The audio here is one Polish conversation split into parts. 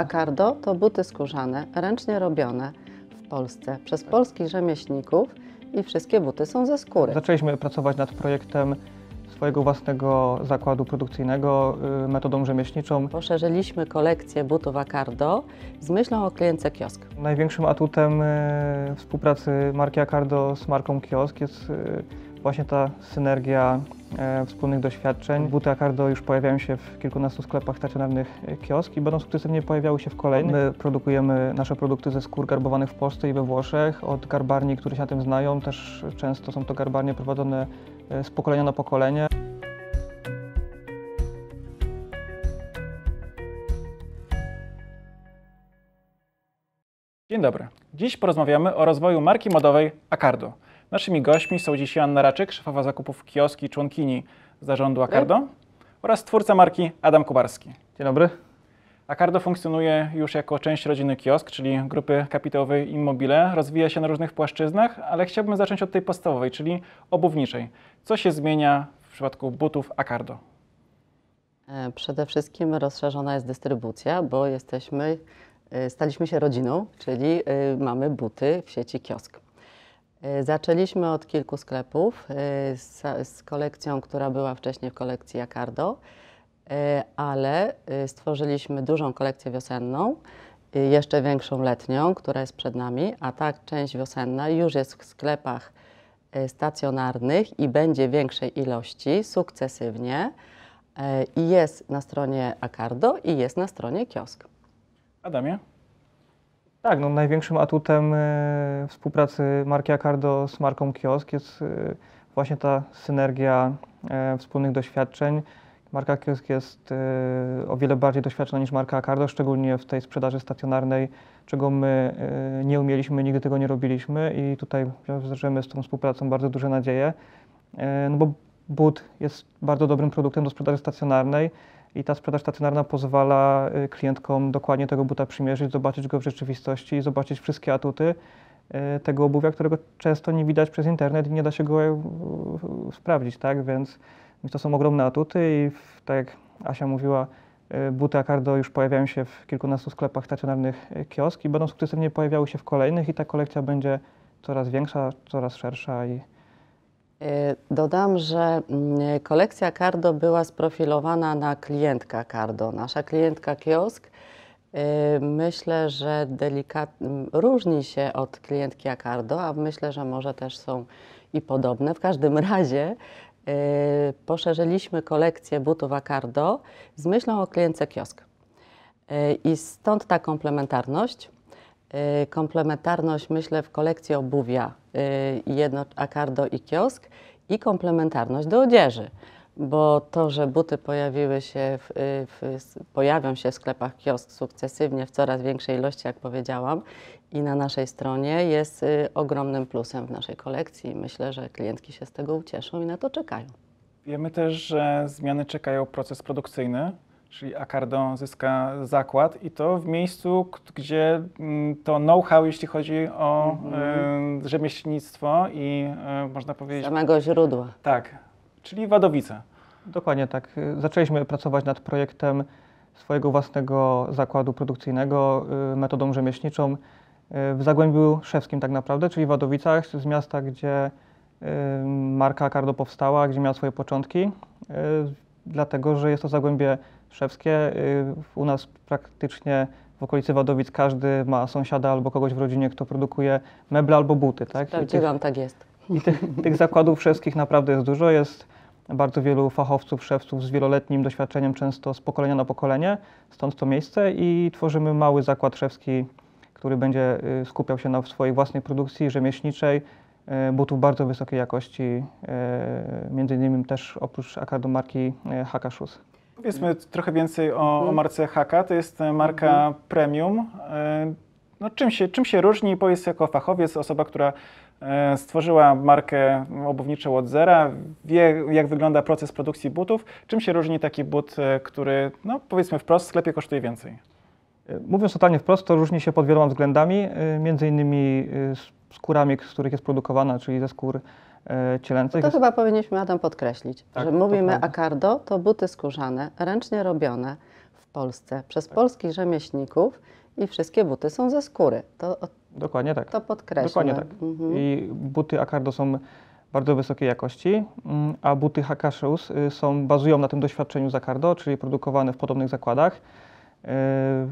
Acardo to buty skórzane, ręcznie robione w Polsce przez polskich rzemieślników i wszystkie buty są ze skóry. Zaczęliśmy pracować nad projektem swojego własnego zakładu produkcyjnego y, metodą rzemieślniczą. Poszerzyliśmy kolekcję butów Acardo z myślą o klientce kiosk. Największym atutem y, współpracy marki Acardo z marką Kiosk jest y, właśnie ta synergia e, wspólnych doświadczeń. Buty Acardo już pojawiają się w kilkunastu sklepach stacjonarnych e, kiosk i będą sukcesywnie pojawiały się w kolejnych. My produkujemy nasze produkty ze skór garbowanych w Polsce i we Włoszech od garbarni, które się na tym znają. Też często są to garbarnie prowadzone e, z pokolenia na pokolenie. Dzień dobry. Dziś porozmawiamy o rozwoju marki modowej Acardo. Naszymi gośćmi są dziś Joanna Raczyk, szefowa zakupów kioski, członkini zarządu Acardo oraz twórca marki Adam Kubarski. Dzień dobry. Acardo funkcjonuje już jako część rodziny Kiosk, czyli grupy kapitałowej Immobile. Rozwija się na różnych płaszczyznach, ale chciałbym zacząć od tej podstawowej, czyli obuwniczej. Co się zmienia w przypadku butów Acardo? E, Przede wszystkim rozszerzona jest dystrybucja, bo jesteśmy, e, staliśmy się rodziną, czyli e, mamy buty w sieci kiosk. E, Zaczęliśmy od kilku sklepów e, z, z kolekcją, która była wcześniej w kolekcji Acardo, e, ale stworzyliśmy dużą kolekcję wiosenną, jeszcze większą letnią, która jest przed nami, a ta część wiosenna już jest w sklepach stacjonarnych i będzie większej ilości sukcesywnie. I jest na stronie Acardo i jest na stronie kiosk. Adamie? Tak, no największym atutem e, współpracy marki Acardo z marką Kiosk jest e, właśnie ta synergia e, wspólnych doświadczeń. Marka Kiosk jest o wiele bardziej doświadczona niż marka Acardo, szczególnie w tej sprzedaży stacjonarnej, czego my nie umieliśmy, nigdy tego nie robiliśmy i tutaj wiążemy z tą współpracą bardzo duże nadzieje, no bo but jest bardzo dobrym produktem do sprzedaży stacjonarnej. I ta sprzedaż stacjonarna pozwala y, klientkom dokładnie tego buta przymierzyć, zobaczyć go w rzeczywistości i zobaczyć wszystkie atuty y, tego obuwia, którego często nie widać przez internet i nie da się go sprawdzić, tak? Więc, to są ogromne atuty i tak jak Asia mówiła, y, buty Acardo już pojawiają się w kilkunastu sklepach stacjonarnych kiosk i będą sukcesywnie pojawiały się w kolejnych i ta kolekcja będzie coraz większa, coraz szersza i Dodam, że mm, kolekcja Cardo była sprofilowana na klientkę Cardo. Nasza klientka kiosk e, myślę, że delikat... różni się od klientki Acardo, a myślę, że może też są i podobne. W każdym razie e, poszerzyliśmy kolekcję butów Acardo z myślą o klientce kiosk. I stąd ta komplementarność. E, Komplementarność, myślę, w kolekcji obuwia e, jedno Acardo i kiosk i komplementarność do odzieży, bo to, że buty pojawiły się w, e, w, pojawią się w sklepach kiosk sukcesywnie w coraz większej ilości, jak powiedziałam, i na naszej stronie jest ogromnym plusem w naszej kolekcji. Myślę, że klientki się z tego ucieszą i na to czekają. Wiemy też, że zmiany czekają proces produkcyjny, czyli Acardo zyska zakład i to w miejscu, gdzie mm, to know-how, jeśli chodzi o y, rzemieślnictwo i y, można powiedzieć, Samego źródła. tak, czyli Wadowice. Dokładnie tak. Y, Zaczęliśmy pracować nad projektem swojego własnego zakładu produkcyjnego metodą rzemieślniczą w Zagłębiu Szewskim tak naprawdę, czyli w Wadowicach, z miasta, gdzie marka Acardo powstała, gdzie miała swoje początki, dlatego że jest to Zagłębie Szewskie. Y, U nas praktycznie w okolicy Wadowic każdy ma sąsiada albo kogoś w rodzinie, kto produkuje meble albo buty. Tak? Sprawdziłam, tak jest. i tych, tych zakładów wszystkich naprawdę jest dużo. Jest bardzo wielu fachowców, szewców z wieloletnim doświadczeniem, często z pokolenia na pokolenie, stąd to miejsce i tworzymy mały zakład szewski, który będzie y, skupiał się na swojej własnej produkcji rzemieślniczej, butów bardzo wysokiej jakości, y, między innymi też oprócz Acardo marki y, Haka Shoes. Powiedzmy trochę więcej o, o Mhm. marce Haka. To jest e, marka premium. E, No, czym, się, czym się różni? Powiedz jako fachowiec, osoba, która e, stworzyła markę obuwniczą od zera, wie jak wygląda proces produkcji butów. Czym się różni taki but, e, który, no powiedzmy wprost, w sklepie kosztuje więcej? Mówiąc totalnie wprost, to różni się pod wieloma względami, y, między innymi y, skórami, z których jest produkowana, czyli ze skór y, cielęcych. To Jest- chyba powinniśmy Adam podkreślić, Tak, że to mówimy prawda. Acardo to buty skórzane, ręcznie robione w Polsce przez polskich rzemieślników i wszystkie buty są ze skóry. To, Dokładnie tak. to podkreślmy. Dokładnie tak. Mhm. I buty Acardo są bardzo wysokiej jakości, mm, a buty y, są, bazują na tym doświadczeniu z Acardo, czyli produkowane w podobnych zakładach,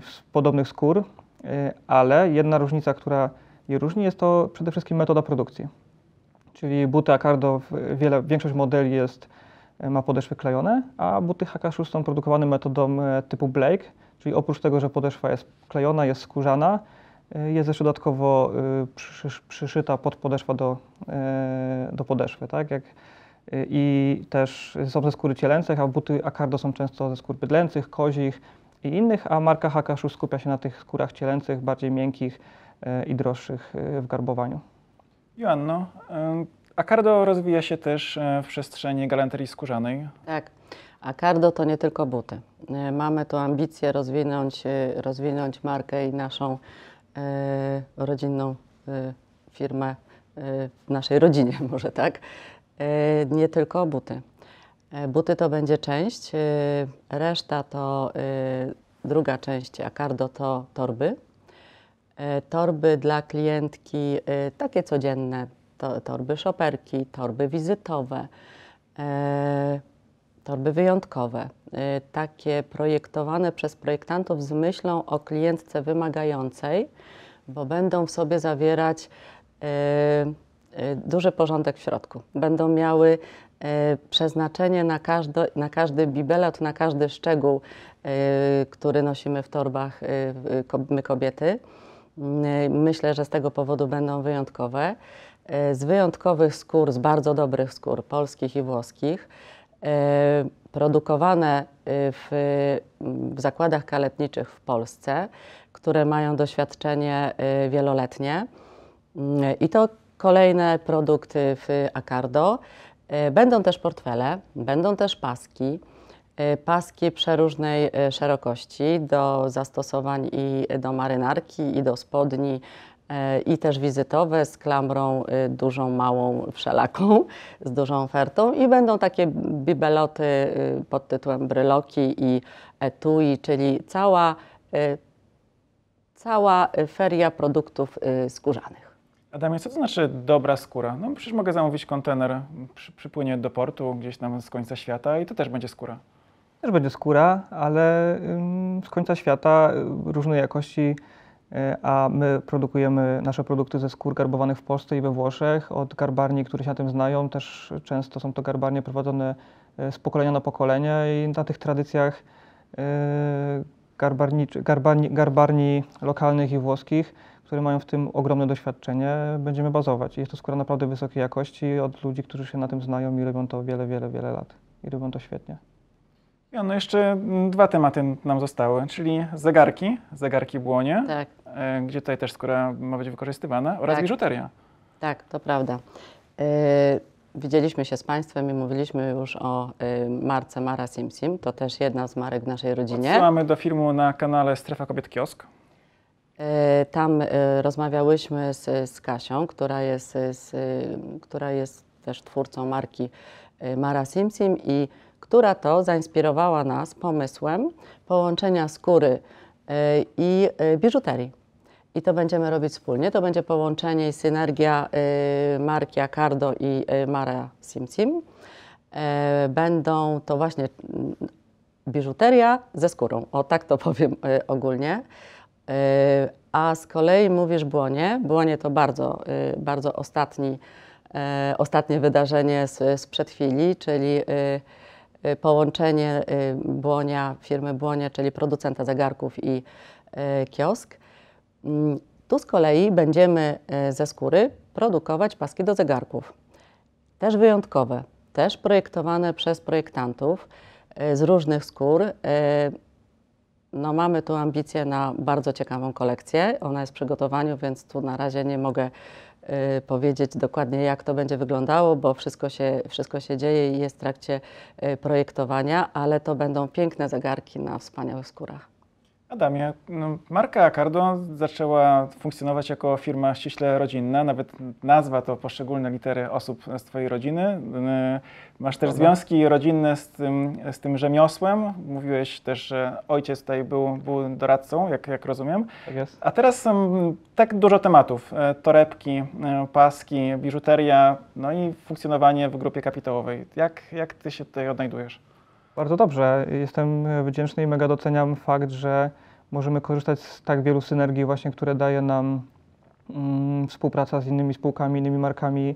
z podobnych skór, y, ale jedna różnica, która je różni, jest to przede wszystkim metoda produkcji. Czyli buty Acardo, wiele, większość modeli jest, y, ma podeszwy klejone, a buty Hakka Shoes są produkowane metodą e, typu Blake, czyli oprócz tego, że podeszwa jest klejona, jest skórzana, jest jeszcze dodatkowo przysz, przyszyta pod podeszwa do, do podeszwy, tak? Jak, I też są ze skóry cielęcych, a buty Acardo są często ze skór bydlęcych, kozich i innych, a marka Hakashu skupia się na tych skórach cielęcych, bardziej miękkich y, i droższych y, w garbowaniu. Joanno, em, Acardo rozwija się też e, w przestrzeni galanterii skórzanej. Tak. A Cardo to nie tylko buty. E, Mamy tu ambicję rozwinąć, e, rozwinąć markę i naszą e, rodzinną e, firmę e, w naszej rodzinie, może tak. E, nie tylko buty. E, buty to będzie część, e, reszta to e, druga część, a Cardo to torby. Torby dla klientki takie codzienne, to, torby szoperki, torby wizytowe, torby wyjątkowe, takie projektowane przez projektantów z myślą o klientce wymagającej, bo będą w sobie zawierać duży porządek w środku. Będą miały przeznaczenie na, na każdy bibelot, na każdy szczegół, e, który nosimy w torbach e, my kobiety. Mm, Myślę, że z tego powodu będą wyjątkowe. E, Z wyjątkowych skór, z bardzo dobrych skór, polskich i włoskich, e, produkowane e, w, w zakładach kaletniczych w Polsce, które mają doświadczenie e, wieloletnie. Mm, I to kolejne produkty w Acardo. E, Będą też portfele, będą też paski. E, Paski przeróżnej e, szerokości do zastosowań i do marynarki, i do spodni, i też wizytowe z klamrą dużą, małą, wszelaką, z dużą ofertą. I będą takie bibeloty pod tytułem bryloki i etui, czyli cała, cała feria produktów skórzanych. Adamie, co to znaczy dobra skóra? No przecież mogę zamówić kontener, przy, przypłynie do portu gdzieś tam z końca świata i to też będzie skóra. Też będzie skóra, ale ym, z końca świata y, różnej jakości, y, a my produkujemy nasze produkty ze skór garbowanych w Polsce i we Włoszech od garbarni, które się na tym znają. Też często są to garbarnie prowadzone y, z pokolenia na pokolenie i na tych tradycjach y, garbarniczy- garbarni, garbarni lokalnych i włoskich, które mają w tym ogromne doświadczenie, będziemy bazować. I Jest to skóra naprawdę wysokiej jakości od ludzi, którzy się na tym znają i robią to wiele, wiele, wiele lat. I robią to świetnie. Joanno, jeszcze mm, dwa tematy nam zostały, czyli zegarki, zegarki błonie, Tak. e, gdzie tutaj też skóra ma być wykorzystywana, oraz Tak. biżuteria. Tak, to prawda. Yy, widzieliśmy się z Państwem i mówiliśmy już o yy, marce Mara Simsim. To też jedna z marek w naszej rodzinie. Odsyłamy do filmu na kanale Strefa Kobiet Kiosk. Yy, tam yy, rozmawiałyśmy z, z Kasią, która jest, z, yy, która jest też twórcą marki Mara Simsim i która to zainspirowała nas pomysłem połączenia skóry i biżuterii. I to będziemy robić wspólnie. To będzie połączenie i synergia marki Acardo i Mara Simsim. E, będą to właśnie mm, biżuteria ze skórą, o tak to powiem ogólnie. Y, a z kolei mówisz błonie. Błonie to bardzo, y, bardzo ostatni, e, ostatnie wydarzenie z, sprzed chwili, czyli y, y, połączenie Błonia, firmy Błonie, czyli producenta zegarków i kiosk. Mm, Tu z kolei będziemy e, ze skóry produkować paski do zegarków. Też wyjątkowe, też projektowane przez projektantów e, z różnych skór. No, mamy tu ambicje na bardzo ciekawą kolekcję. Ona jest w przygotowaniu, więc tu na razie nie mogę e, powiedzieć dokładnie, jak to będzie wyglądało, bo wszystko się, wszystko się dzieje i jest w trakcie e, projektowania, ale to będą piękne zegarki na wspaniałych skórach. Adamie, no, marka Cardo zaczęła funkcjonować jako firma ściśle rodzinna, nawet nazwa to poszczególne litery osób z Twojej rodziny. Y, Masz też Dobra. związki rodzinne z tym, z tym rzemiosłem. Mówiłeś też, że ojciec tutaj był, był doradcą, jak, jak rozumiem. Tak jest. A teraz są tak dużo tematów. E, Torebki, e, paski, biżuteria, no i funkcjonowanie w grupie kapitałowej. Jak, jak Ty się tutaj odnajdujesz? Bardzo dobrze. Jestem wdzięczny i mega doceniam fakt, że możemy korzystać z tak wielu synergii właśnie, które daje nam mm, współpraca z innymi spółkami, innymi markami e,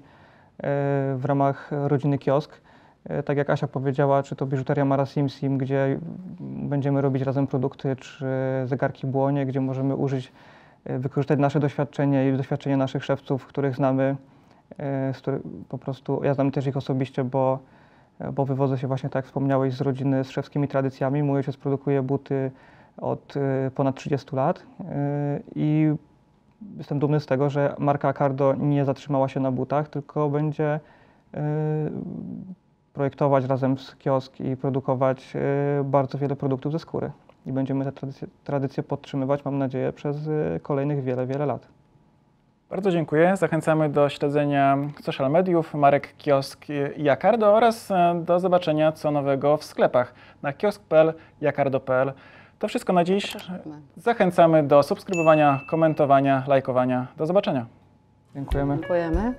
w ramach rodziny Kiosk. E, Tak jak Asia powiedziała, czy to biżuteria Mara Sim Sim, gdzie będziemy robić razem produkty, czy zegarki Błonie, gdzie możemy użyć, e, wykorzystać nasze doświadczenie i doświadczenie naszych szewców, których znamy, z których po prostu, ja znam też ich osobiście, bo bo wywodzę się właśnie, tak jak wspomniałeś, z rodziny z szewskimi tradycjami. Mój ojciec produkuje buty od y, ponad 30 lat y, i jestem dumny z tego, że marka Cardo nie zatrzymała się na butach, tylko będzie y, projektować razem z kiosk i produkować bardzo wiele produktów ze skóry. I będziemy te tradycje, tradycje podtrzymywać, mam nadzieję, przez kolejnych wiele, wiele lat. Bardzo dziękuję. Zachęcamy do śledzenia social mediów, marek Kiosk i Jakardo oraz e, do zobaczenia co nowego w sklepach na kiosk.pl, jakardo.pl. To wszystko na dziś. Zachęcamy do subskrybowania, komentowania, lajkowania. Do zobaczenia. Dziękujemy. Dziękujemy.